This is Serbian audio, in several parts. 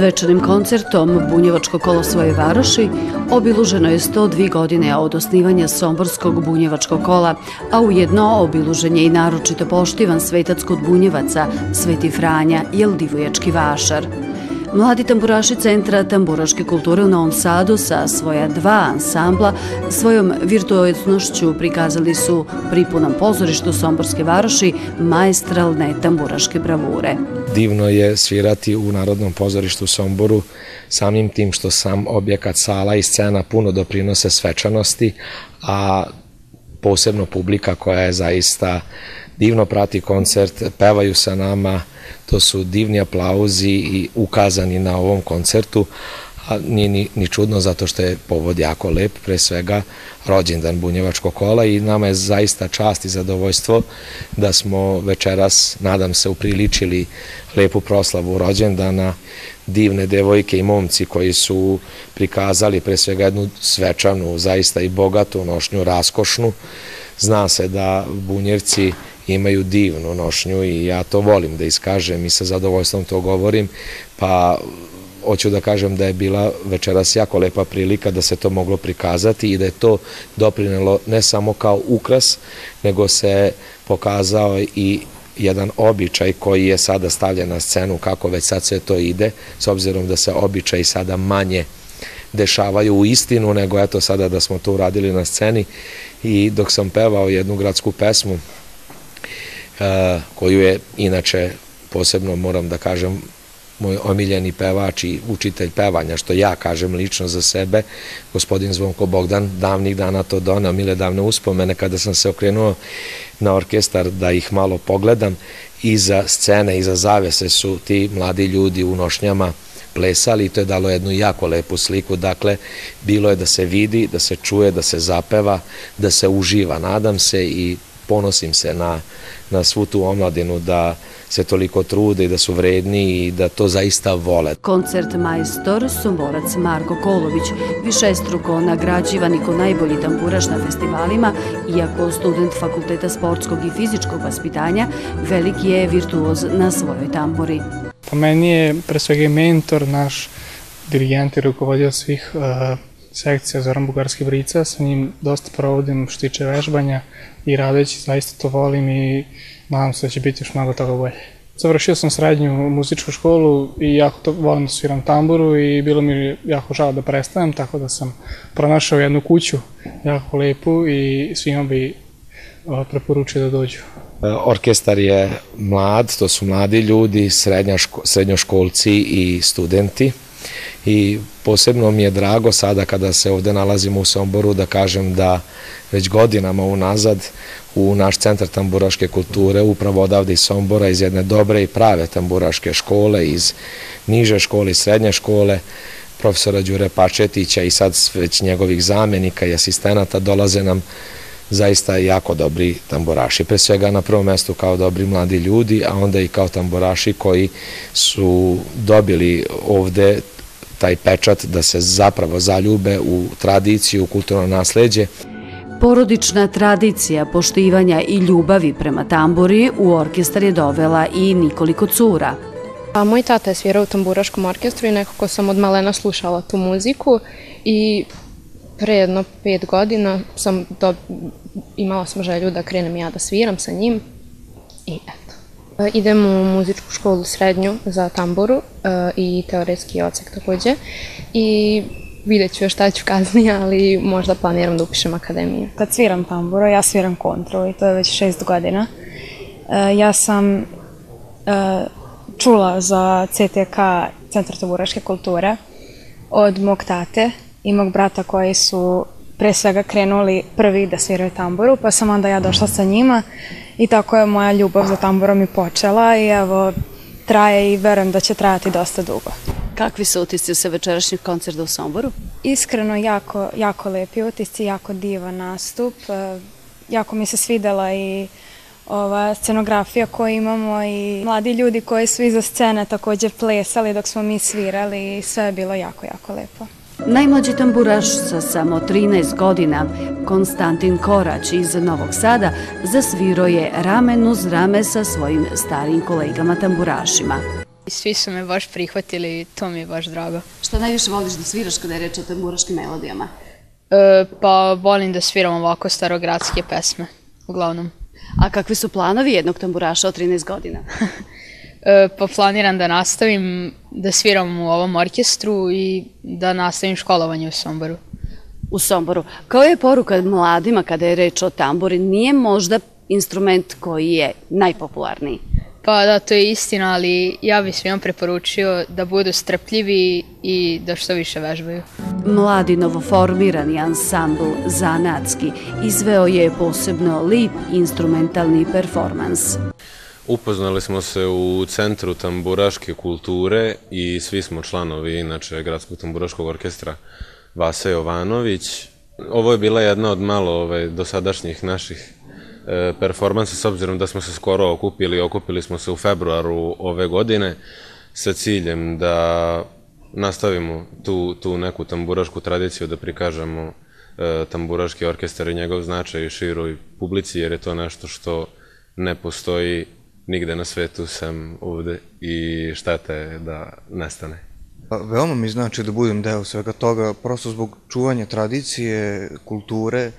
Svečanim koncertom Bunjevačko kolo svoje varoši obiluženo je 102 godine od osnivanja Somborskog bunjevačkog kola, a ujedno obilužen je i naročito poštivan svetac kod bunjevaca, Sveti Franja, jel divojački vašar. Mladi tamburaši Centra tamburaške kulture u Novom Sadu sa svoja dva ansambla svojom virtuoznošću prikazali su pri punom pozorištu Somborske varoši maestralne tamburaške bravure. Divno je svirati u Narodnom pozorištu u Somboru samim tim što sam objekat sala i scena puno doprinose svečanosti, a posebno publika koja je zaista divno prati koncert, pevaju sa nama, to su divni aplauzi i ukazani na ovom koncertu, a nije ni, ni čudno zato što je povod jako lep, pre svega rođendan Bunjevačkog kola i nama je zaista čast i zadovoljstvo da smo večeras, nadam se, upriličili lepu proslavu rođendana, divne devojke i momci koji su prikazali pre svega jednu svečanu, zaista i bogatu nošnju, raskošnu. Zna se da Bunjevci imaju divnu nošnju i ja to volim da iskažem i sa zadovoljstvom to govorim, pa hoću da kažem da je bila večeras jako lepa prilika da se to moglo prikazati i da je to doprinelo ne samo kao ukras, nego se pokazao i jedan običaj koji je sada stavljen na scenu kako već sad sve to ide, s obzirom da se običaj sada manje dešavaju u istinu, nego eto sada da smo to uradili na sceni. I dok sam pevao jednu gradsku pesmu koju je inače posebno moram da kažem moj omiljeni pevač i učitelj pevanja, što ja kažem lično za sebe, gospodin Zvonko Bogdan, davnih dana to donao, mile davne uspomene, kada sam se okrenuo na orkestar da ih malo pogledam, iza scene, iza zavese su ti mladi ljudi u nošnjama plesali i to je dalo jednu jako lepu sliku, dakle, bilo je da se vidi, da se čuje, da se zapeva, da se uživa, nadam se i ponosim se na, na svu tu omladinu da se toliko trude i da su vredni i da to zaista vole. Koncert majstor Somborac Marko Kolović, višestruko nagrađivan i ko najbolji tamburaš na festivalima, iako student Fakulteta sportskog i fizičkog vaspitanja, veliki je virtuoz na svojoj tamburi. Po meni je pre svega mentor, naš dirigent i rukovodio svih uh, sekcija Zoran Bugarski Brica, sa njim dosta provodim što tiče vežbanja i radeći zaista to volim i nadam se da će biti još mnogo toga bolje. Završio sam srednju muzičku školu i jako to volim da sviram tamburu i bilo mi jako žao da prestanem, tako da sam pronašao jednu kuću jako lepu i svima bi preporučio da dođu. Orkestar je mlad, to su mladi ljudi, srednjoškolci i studenti i posebno mi je drago sada kada se ovde nalazimo u Somboru da kažem da već godinama unazad u naš centar tamburaške kulture upravo odavde iz Sombora iz jedne dobre i prave tamburaške škole iz niže škole i srednje škole profesora Đure Pačetića i sad već njegovih zamenika i asistenata dolaze nam zaista jako dobri tamburaši. Pre svega na prvom mestu kao dobri mladi ljudi, a onda i kao tamburaši koji su dobili ovde taj pečat da se zapravo zaljube u tradiciju, u kulturno nasledđe. Porodična tradicija poštivanja i ljubavi prema tamburi u orkestar je dovela i nikoliko cura. A moj tata je svirao u tamburaškom orkestru i nekako sam od malena slušala tu muziku i pre jedno pet godina sam do, imala sam želju da krenem ja da sviram sa njim i eto. E, idem u muzičku školu srednju za tamburu e, i teoretski ocek takođe i vidjet ću još šta ću kasnije, ali možda planiram da upišem akademiju. Kad sviram tamburu, ja sviram kontru i to je već šest godina. E, ja sam čula za CTK, Centar tamburaške kulture, od mog tate i mog brata koji su pre svega krenuli prvi da sviraju tamburu, pa sam onda ja došla sa njima i tako je moja ljubav za tamburom i počela i evo traje i verujem da će trajati dosta dugo. Kakvi su utisci sa večerašnjeg koncerta u Somboru? Iskreno, jako, jako lepi utisci, jako divan nastup. E, jako mi se svidela i ova scenografija koju imamo i mladi ljudi koji su iza scene takođe plesali dok smo mi svirali i sve je bilo jako, jako lepo. Najmlađi tamburaš sa samo 13 godina, Konstantin Korać iz Novog Sada, zasviro je ramen uz rame sa svojim starijim kolegama tamburašima. Svi su me baš prihvatili i to mi je baš drago. Šta najviše voliš da sviraš kada je reč o tamburaškim melodijama? E, pa volim da sviram ovako starogradske pesme, uglavnom. A kakvi su planovi jednog tamburaša od 13 godina? e, pa planiram da nastavim da sviram u ovom orkestru i da nastavim školovanje u Somboru. U Somboru. Kao je poruka mladima kada je reč o tamburi, nije možda instrument koji je najpopularniji? Pa da, to je istina, ali ja bih svima preporučio da budu strpljivi i da što više vežbaju. Mladi novoformirani ansambl Zanatski izveo je posebno lip instrumentalni performans. Upoznali smo se u Centru tamburaške kulture i svi smo članovi inače Gradskog tamburaškog orkestra Vasa Jovanović. Ovo je bila jedna od malo ove, dosadašnjih naših E, performanse s obzirom da smo se skoro okupili, okupili smo se u februaru ove godine sa ciljem da nastavimo tu, tu neku tamburašku tradiciju, da prikažemo e, tamburaški orkestar i njegov značaj široj publici, jer je to nešto što ne postoji nigde na svetu sem ovde i šteta je da nestane. Pa, veoma mi znači da budem deo svega toga, prosto zbog čuvanja tradicije, kulture,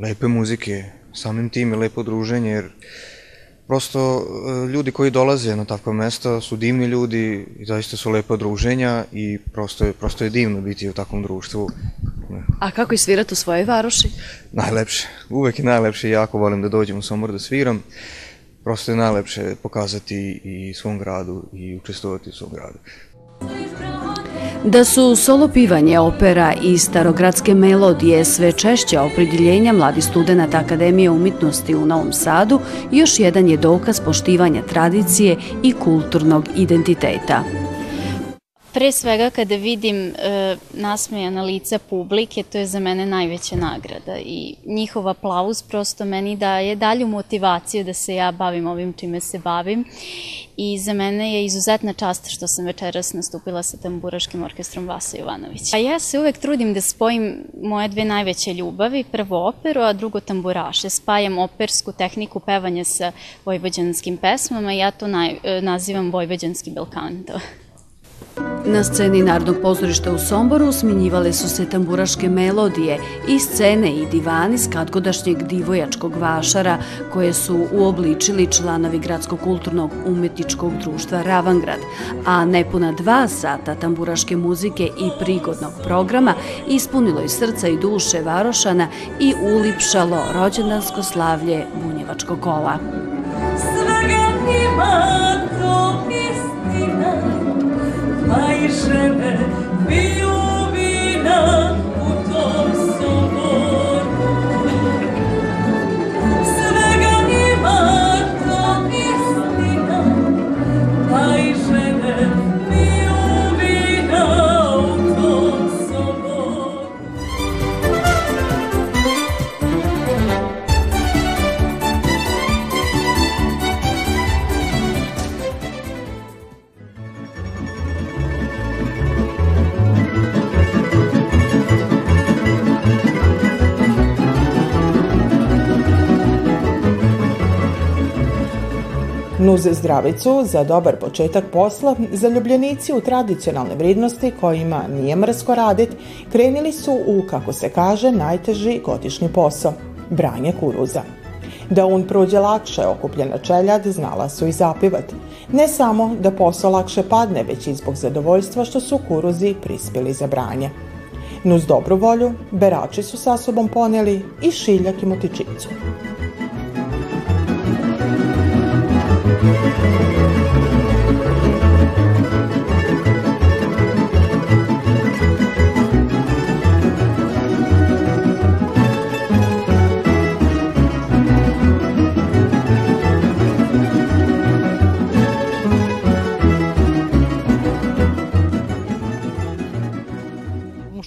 lepe muzike, samim tim je lepo druženje, jer prosto e, ljudi koji dolaze na takva mesta su divni ljudi i zaista su lepa druženja i prosto je, prosto je divno biti u takvom društvu. A kako i svirati u svojoj varoši? Najlepše, uvek je najlepše, jako volim da dođem u Somor da sviram. Prosto je najlepše pokazati i svom gradu i učestovati u svom gradu. Da su solo pivanje, opera i starogradske melodije sve češće opredjeljenja mladi studenta Akademije umitnosti u Novom Sadu, još jedan je dokaz poštivanja tradicije i kulturnog identiteta. Pre svega kada vidim e, nasmejana lica publike, to je za mene najveća nagrada i njihov aplauz prosto meni daje dalju motivaciju da se ja bavim ovim čime se bavim i za mene je izuzetna čast što sam večeras nastupila sa tamburaškim orkestrom Vasa Jovanovića. A ja se uvek trudim da spojim moje dve najveće ljubavi, prvo operu, a drugo tamburaše. Spajam opersku tehniku pevanja sa vojvođanskim pesmama i ja to naj, e, nazivam vojvođanski belkanto. Na sceni Narodnog pozorišta u Somboru sminjivale su se tamburaške melodije i scene i divani skatkodašnjeg divojačkog vašara koje su uobličili članovi Gradskog kulturnog umetničkog društva Ravangrad, a nepuna dva sata tamburaške muzike i prigodnog programa ispunilo i srca i duše Varošana i ulipšalo rođendansko slavlje Bunjevačkog kola. Svega ima žene piju vina u tom Nuz zdravicu za dobar početak posla, zaljubljenici u tradicionalne vrednosti kojima nije mrsko radit, krenili su u, kako se kaže, najteži godišnji posao – branje kuruza. Da un prođe lakše okupljena čeljad znala su i zapivat. Ne samo da posao lakše padne, već i zbog zadovoljstva što su kuruzi prispjeli za branje. Nuz dobru volju, berači su sa sobom poneli i šiljak i motičicu.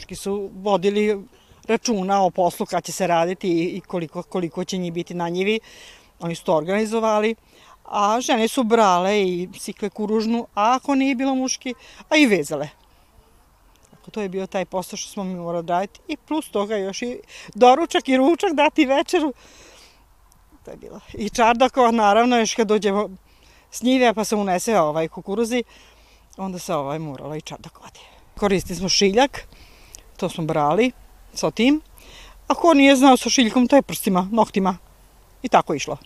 Muški su vodili računa o poslu kad će se raditi i koliko, koliko će njih biti na njivi. Oni su to organizovali, a žene su brale i sikle kuružnu, a ako nije bilo muški, a i vezale. Tako to je bio taj posao što smo mi morali raditi i plus toga još i doručak i ručak dati večeru. To je bilo. I čardakova, naravno, još kad dođemo s njive pa se unese ovaj kukuruzi, onda se ovaj morala i čardak vadi. Koristili smo šiljak, to smo brali sa tim, a ko nije znao sa šiljkom, to je prstima, noktima. I tako išlo.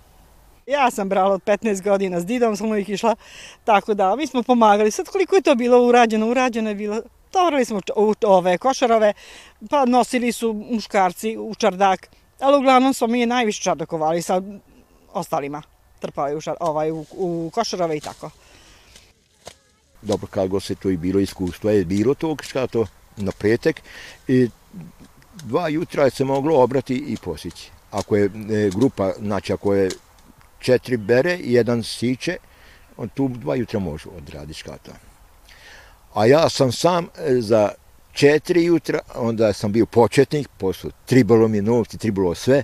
Ja sam brala od 15 godina, s didom sam uvijek išla, tako da mi smo pomagali. Sad koliko je to bilo urađeno? Urađeno je bilo, tovarali smo ove košarove, pa nosili su muškarci u čardak, ali uglavnom smo mi najviše čardakovali sa ostalima. Trpali u, šar, ovaj, u, u košarove i tako. Dobro, kako se to i bilo iskustvo, je bilo tog to na petek i dva jutra se moglo obrati i posići. Ako je e, grupa, znači ako je četiri bere i jedan siče, on tu dva jutra može odradi škata. A ja sam sam e, za četiri jutra, onda sam bio početnik, posle tribalo mi novci, tribalo sve,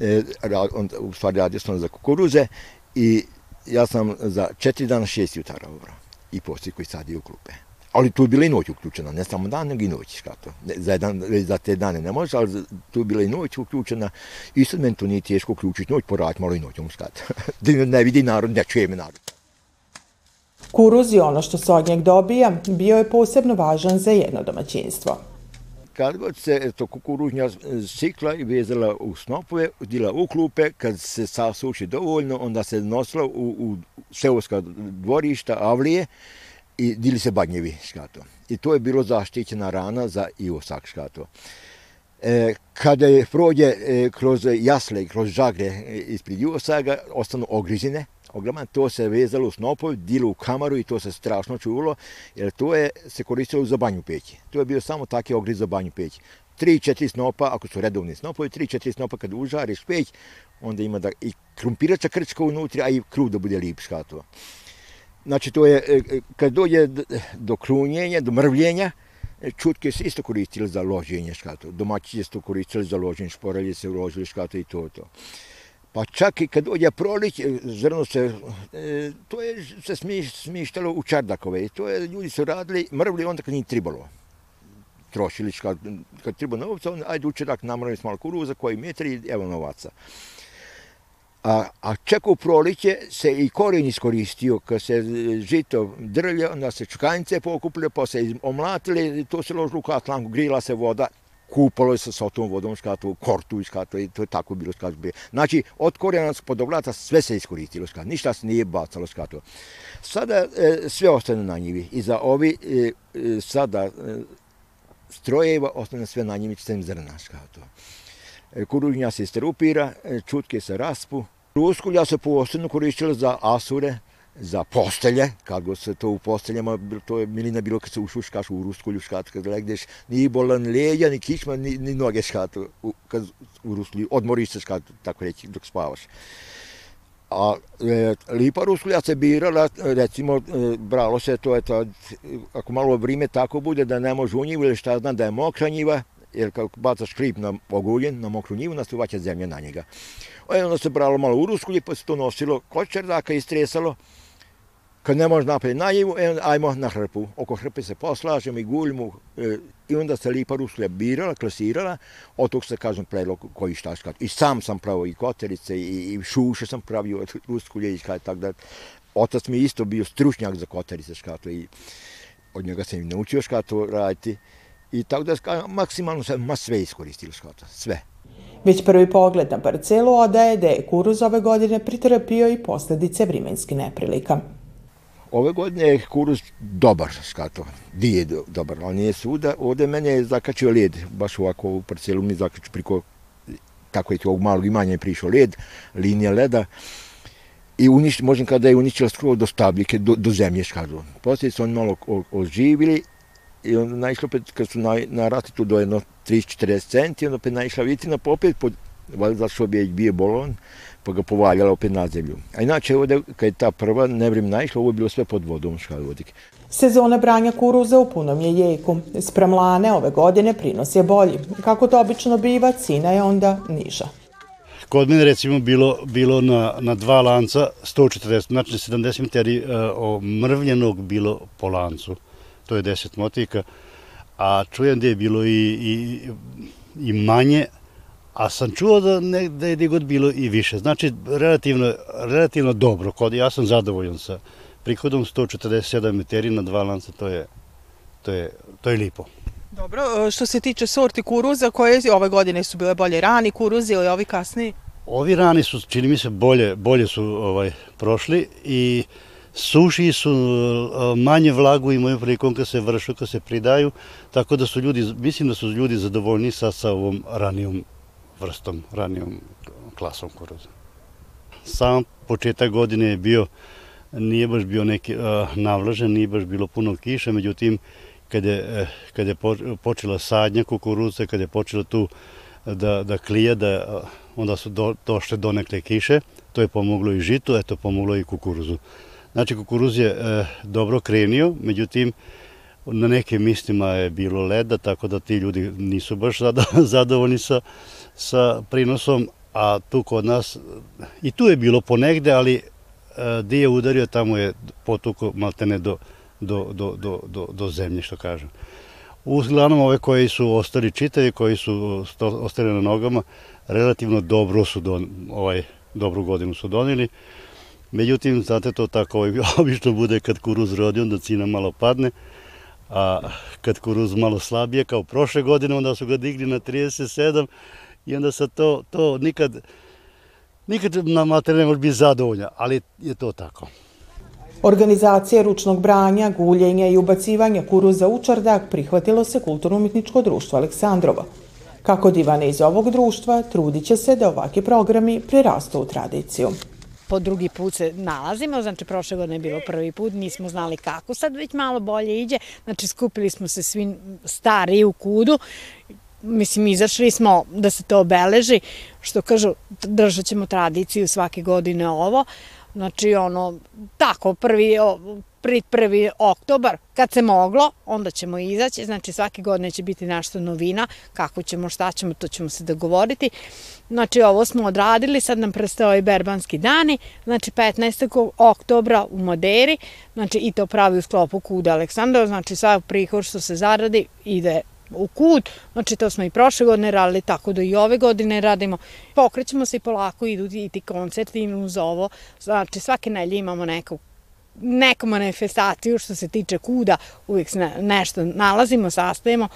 e, onda, u stvari radio sam za kukuruze i ja sam za četiri dana šest jutara obrao i poslije koji sad je u klupe. Ali tu je bila i noć uključena, ne samo dan, nego i noć. Škato. Za, jedan, za te dane ne može, ali tu je bila i noć uključena. I sad meni to nije teško uključiti noć, poraditi malo i noćom škato. da ne vidi narod, ne čuje me narod. Kuruz i ono što se od njeg dobija bio je posebno važan za jedno domaćinstvo. Kad god se eto, kukuružnja sikla i vezala u snopove, dila u klupe, kad se sasuši dovoljno, onda se nosila u, u seoska dvorišta, avlije, i dili se badnjevi škato. I to je bilo zaštićena rana za iosak škato. E, kada je prođe e, kroz jasle kroz žagre e, ispred iosaga, ostanu ogrizine, ogroman, to se vezalo u snopov, dilo u kamaru i to se strašno čuvalo, jer to je se koristilo za banju peći. To je bio samo taki ogriz za banju peći. Tri, četiri snopa, ako su redovni snopovi, tri, četiri snopa kad užariš peć, onda ima da i krumpirača krčka unutra, a i kruh da bude lip škatova. Znači, to je, e, e, kad dođe do krunjenja, do mrvljenja, e, čutke se isto koristili za loženje škato. Domaći se to koristili za loženje, šporalje se uložili škato i to, to. Pa čak i kad dođe prolić, zrno se, to je se smištalo u čardakove. I to je, ljudi su radili, mrvli onda kad nije tribalo. Trošili, kad, kad treba novca, onda ajde u čardak namrali smo malo kuruza, koji metri, evo novaca. A, a čak u proliće se i korijen iskoristio, kad se žito drlje, onda se čkanice pokupile, pa se omlatili, to se ložilo u katlanku, grila se voda, kupalo se sa tom vodom skatu, kortu skatu, i to je tako bilo skatu. Znači, od korijena podoblata sve se iskoristilo skatu, ništa se nije bacalo skatu. Sada e, sve ostane na njivi i za ovi e, e sada e, strojeva ostane sve na njivi, sem zrna skatu. E, kuružnja se strupira, e, čutke se raspu, Ruskulja se posebno koristila za asure, za postelje, kad go se to u posteljama, to je milina bilo kad se ušuškaš u ruskulju škat, kad legneš, ni bolan leđa, ni kičma, ni, ni noge škat, u, kad u ruskulju, odmoriš se škat, tako reći, dok spavaš. A e, lipa ruskulja se birala, recimo, e, bralo se to, eto, ako malo vrime tako bude da ne može u njivu ili šta znam da je mokra njiva, jer kako bacaš krip na oguljen, na mokru njivu, nastuvaće zemlja na njega. A onda se bralo malo u ruskulji, pa se to nosilo kod čerdaka i stresalo. Kad ne može napraviti na njivu, e, ajmo na hrpu. Oko hrpe se poslažemo i guljimo e, i onda se lipa ruskulja birala, klasirala, od tog se, kažem, predlog koji šta skat. I sam sam pravio i koterice i, i šuše sam pravio od ruskulje i skat, tako da otac mi isto bio stručnjak za koterice škato i od njega sam i naučio škato raditi. I tako da maksimalno sam ma sve iskoristili škato, sve. Već prvi pogled na parcelu odaje da je kuruz ove godine pritrpio i posledice vrimenskih neprilika. Ove godine je kuruz dobar, skato, je dobar, ali nije svuda. Ovde mene je zakačio led, baš ovako u parcelu mi zakačio priko, tako je ovog malog imanja je prišao led, linija leda i uništi, možem kada je uništila skoro do stabljike, do, do zemlje, skato. Poslije su oni malo oživili i onda naišlo opet, kad su na, na ratitu do jedno 30-40 centi, onda opet naišla vitina, pa opet, pod, valjda što bi bio bolon, pa ga povaljala opet na zemlju. A inače ovde, kad je ta prva nevrim naišla, ovo je bilo sve pod vodom škalvodik. Sezona branja kuruza u punom je jeku. Sprem lane ove godine prinos je bolji. Kako to obično biva, cina je onda niža. Kod mene recimo bilo, bilo na, na dva lanca 140, znači 70 metri uh, mrvljenog bilo po lancu to je 10 motika, a čujem da je bilo i, i, i manje, a sam čuo da, ne, da je god bilo i više. Znači, relativno, relativno dobro, kod ja sam zadovoljan sa, prihodom 147 meteri na dva lanca, to je, to je, to je lipo. Dobro, e, što se tiče sorti kuruza, koje ove godine su bile bolje rani kuruzi ili ovi kasniji? Ovi rani su, čini mi se, bolje, bolje su ovaj, prošli i suši su e, manje vlagu imaju prilikom kad se vršu, kad se pridaju, tako da su ljudi, mislim da su ljudi zadovoljni sa, sa ovom ranijom vrstom, ranijom klasom kuruza. Sam početak godine je bio, nije baš bio neki uh, navlažen, nije baš bilo puno kiše, međutim, kada je, kad je počela sadnja kukuruza, kada je počela tu da, da klije, da, onda su do, došle donekle kiše, to je pomoglo i žitu, eto pomoglo i kukuruzu. Znači, kukuruz je e, dobro krenio, međutim, na nekim mistima je bilo leda, tako da ti ljudi nisu baš zadovoljni sa, sa prinosom, a tu kod nas, i tu je bilo ponegde, ali e, di je udario, tamo je potuko maltene do, do, do, do, do, do zemlje, što kažem. Uglavnom ove koji su ostali čitavi, koji su ostali na nogama, relativno dobro su don, ovaj, dobru godinu su donili. Međutim, znate to tako obično bude kad kuruz rodi, onda cina malo padne, a kad kuruz malo slabije, kao prošle godine, onda su ga digli na 37 i onda sa to, to nikad, nikad na mater ne može biti zadovolja, ali je to tako. Organizacije ručnog branja, guljenja i ubacivanja kuruza u čardak prihvatilo se Kulturno-umetničko društvo Aleksandrovo. Kako divane iz ovog društva, trudit će se da ovakvi programi prirastu u tradiciju po drugi put se nalazimo, znači prošle godine je bilo prvi put, nismo znali kako, sad već malo bolje iđe, znači skupili smo se svi stari u kudu, mislim, izašli smo da se to obeleži, što kažu, držat ćemo tradiciju svake godine ovo, Znači, ono, tako, prvi, pri prvi oktobar, kad se moglo, onda ćemo izaći, znači svake godine će biti nešto novina, kako ćemo, šta ćemo, to ćemo se dogovoriti. Znači, ovo smo odradili, sad nam prestao i berbanski dani, znači 15. oktobra u Moderi, znači i to pravi u sklopu Kuda Aleksandra, znači sva prihod što se zaradi ide u kut, znači to smo i prošle godine radili, tako da i ove godine radimo. Pokrećemo se i polako, idu i ti koncerti uz ovo, znači svake nelje imamo neku neku manifestaciju što se tiče kuda, uvijek se nešto nalazimo, sastajemo,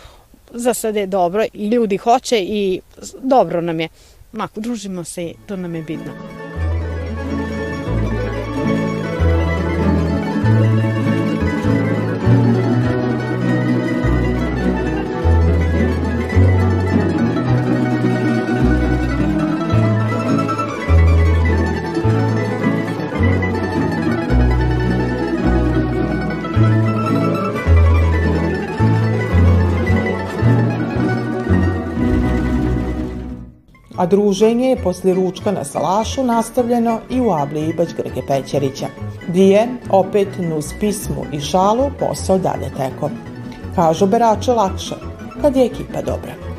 za sad je dobro i ljudi hoće i dobro nam je. Mako, družimo se, to nam je bitno. A druženje je posle ručka na salašu nastavljeno i u Abli Ibać Grge Pećerića, gdje je, opet nuz pismu i šalu, posao dalje teko. Kažu berače lakše, kad je ekipa dobra.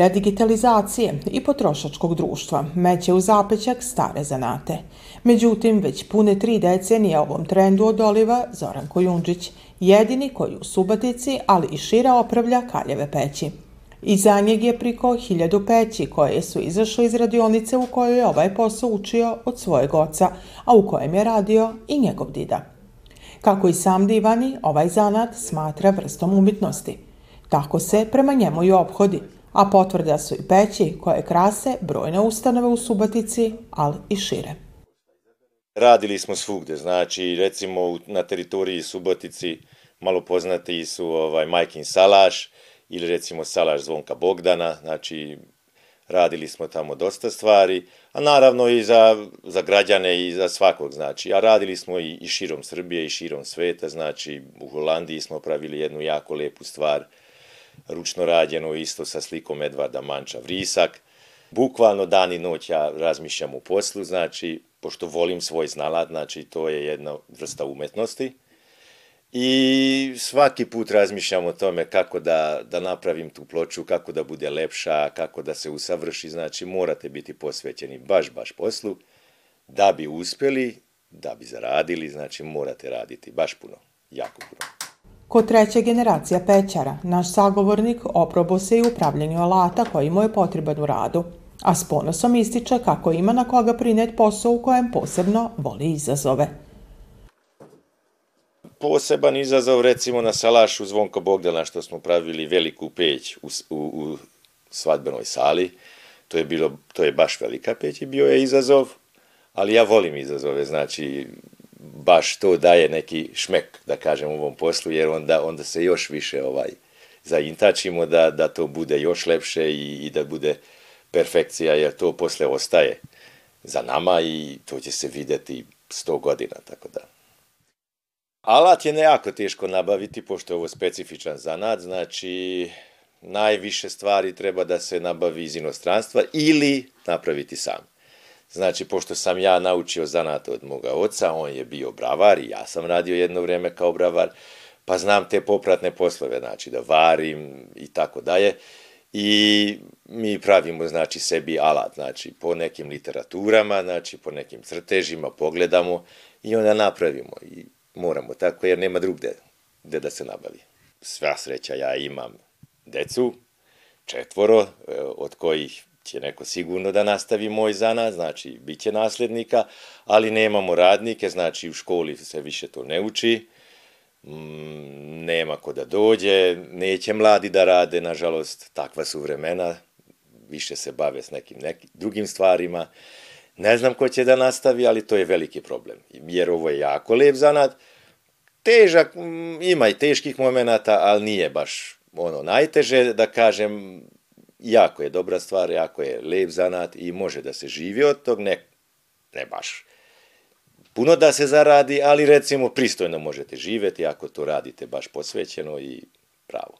Era digitalizacije i potrošačkog društva meće u zapećak stare zanate. Međutim, već pune tri decenije ovom trendu odoliva Zoran Kojundžić, jedini koji u Subatici, ali i šira opravlja kaljeve peći. Iza njeg je priko hiljadu peći koje su izašle iz radionice u kojoj je ovaj posao učio od svojeg oca, a u kojem je radio i njegov dida. Kako i sam divani, ovaj zanat smatra vrstom umitnosti. Tako se prema njemu i obhodi – A potvrda su i peći koje krase brojne ustanove u Subatici, ali i šire. Radili smo svugde, znači recimo na teritoriji Subotici malo poznati su ovaj Majkin Salaš ili recimo Salaš Zvonka Bogdana, znači radili smo tamo dosta stvari, a naravno i za, za građane i za svakog, znači, a radili smo i, i širom Srbije i širom sveta, znači u Holandiji smo pravili jednu jako lepu stvar, ručno rađeno isto sa slikom Edvarda Manča Vrisak, bukvalno dan i noć ja razmišljam u poslu, znači, pošto volim svoj znalat, znači to je jedna vrsta umetnosti, I svaki put razmišljam o tome kako da, da napravim tu ploču, kako da bude lepša, kako da se usavrši, znači morate biti posvećeni baš, baš poslu, da bi uspeli, da bi zaradili, znači morate raditi baš puno, jako puno. Kod treće generacija pećara, naš sagovornik oprobo se i upravljanju alata koji mu je potreban u radu, a s ponosom ističe kako ima na koga prinet posao u kojem posebno voli izazove poseban izazov recimo na salašu Zvonka Bogdana što smo pravili veliku peć u, u, u svadbenoj sali. To je, bilo, to je baš velika peć i bio je izazov, ali ja volim izazove, znači baš to daje neki šmek, da kažem, u ovom poslu, jer onda, onda se još više ovaj zaintačimo da, da to bude još lepše i, i da bude perfekcija, jer to posle ostaje za nama i to će se videti 100 godina, tako da. Alat je nejako teško nabaviti, pošto je ovo specifičan zanat, znači najviše stvari treba da se nabavi iz inostranstva ili napraviti sam. Znači, pošto sam ja naučio zanat od moga oca, on je bio bravar i ja sam radio jedno vreme kao bravar, pa znam te popratne poslove, znači da varim i tako dalje. I mi pravimo, znači, sebi alat, znači, po nekim literaturama, znači, po nekim crtežima, pogledamo i onda napravimo. I moramo tako, jer nema drugde gde da se nabavi. Sva sreća, ja imam decu, četvoro, e, od kojih će neko sigurno da nastavi moj zanat, znači bit će naslednika, ali nemamo radnike, znači u školi se više to ne uči, mm, nema ko da dođe, neće mladi da rade, nažalost, takva su vremena, više se bave s nekim, nekim drugim stvarima, Ne znam ko će da nastavi, ali to je veliki problem. Jer ovo je jako lep zanat. Težak, ima i teških momenata, ali nije baš ono najteže, da kažem, jako je dobra stvar, jako je lep zanat i može da se živi od tog, ne, ne baš puno da se zaradi, ali recimo pristojno možete živeti ako to radite baš posvećeno i pravo.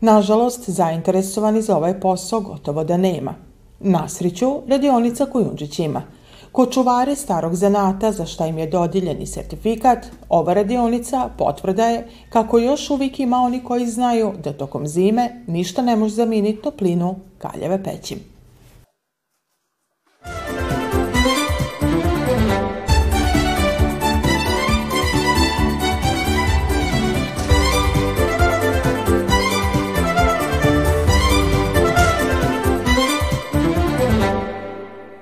Nažalost, zainteresovani za ovaj posao gotovo da nema. Nasriću radionica Kujundžić ima. Kod čuvare starog zanata za šta im je dodiljeni sertifikat, ova radionica potvrda je kako još uvijek ima oni koji znaju da tokom zime ništa ne može zameniti toplinu kaljeve peći.